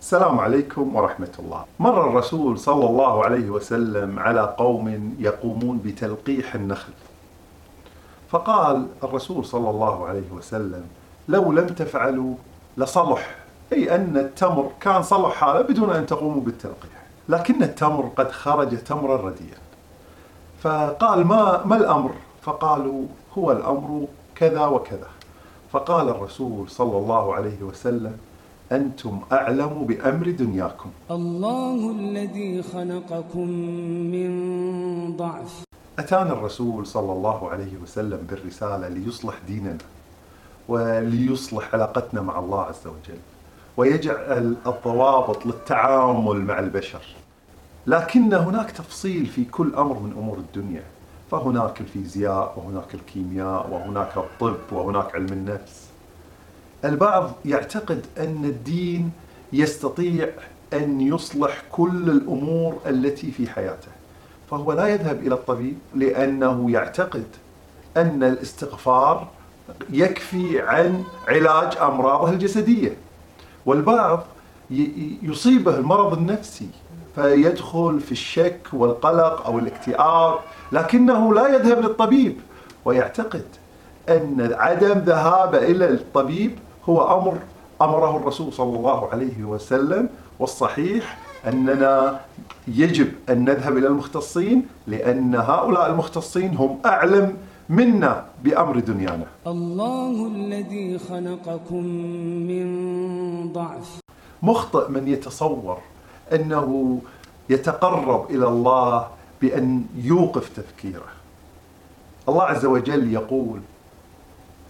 السلام عليكم ورحمة الله. مر الرسول صلى الله عليه وسلم على قوم يقومون بتلقيح النخل. فقال الرسول صلى الله عليه وسلم: لو لم تفعلوا لصلح، أي أن التمر كان صلح حاله بدون أن تقوموا بالتلقيح. لكن التمر قد خرج تمرا رديا. فقال ما ما الأمر؟ فقالوا هو الأمر كذا وكذا. فقال الرسول صلى الله عليه وسلم: أنتم أعلم بأمر دنياكم. الله الذي خلقكم من ضعف. أتانا الرسول صلى الله عليه وسلم بالرسالة ليصلح ديننا وليصلح علاقتنا مع الله عز وجل ويجعل الضوابط للتعامل مع البشر. لكن هناك تفصيل في كل أمر من أمور الدنيا فهناك الفيزياء وهناك الكيمياء وهناك الطب وهناك علم النفس. البعض يعتقد أن الدين يستطيع أن يصلح كل الأمور التي في حياته. فهو لا يذهب إلى الطبيب لأنه يعتقد أن الاستغفار يكفي عن علاج أمراضه الجسدية. والبعض يصيبه المرض النفسي فيدخل في الشك والقلق أو الاكتئاب لكنه لا يذهب للطبيب ويعتقد أن عدم ذهابه إلى الطبيب هو أمر أمره الرسول صلى الله عليه وسلم والصحيح أننا يجب أن نذهب إلى المختصين لأن هؤلاء المختصين هم أعلم منا بأمر دنيانا. الله الذي خلقكم من ضعف. مخطئ من يتصور أنه يتقرب إلى الله بأن يوقف تفكيره. الله عز وجل يقول: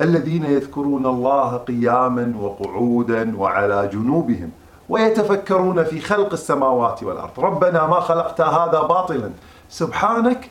الذين يذكرون الله قياما وقعودا وعلى جنوبهم ويتفكرون في خلق السماوات والأرض. ربنا ما خلقت هذا باطلا. سبحانك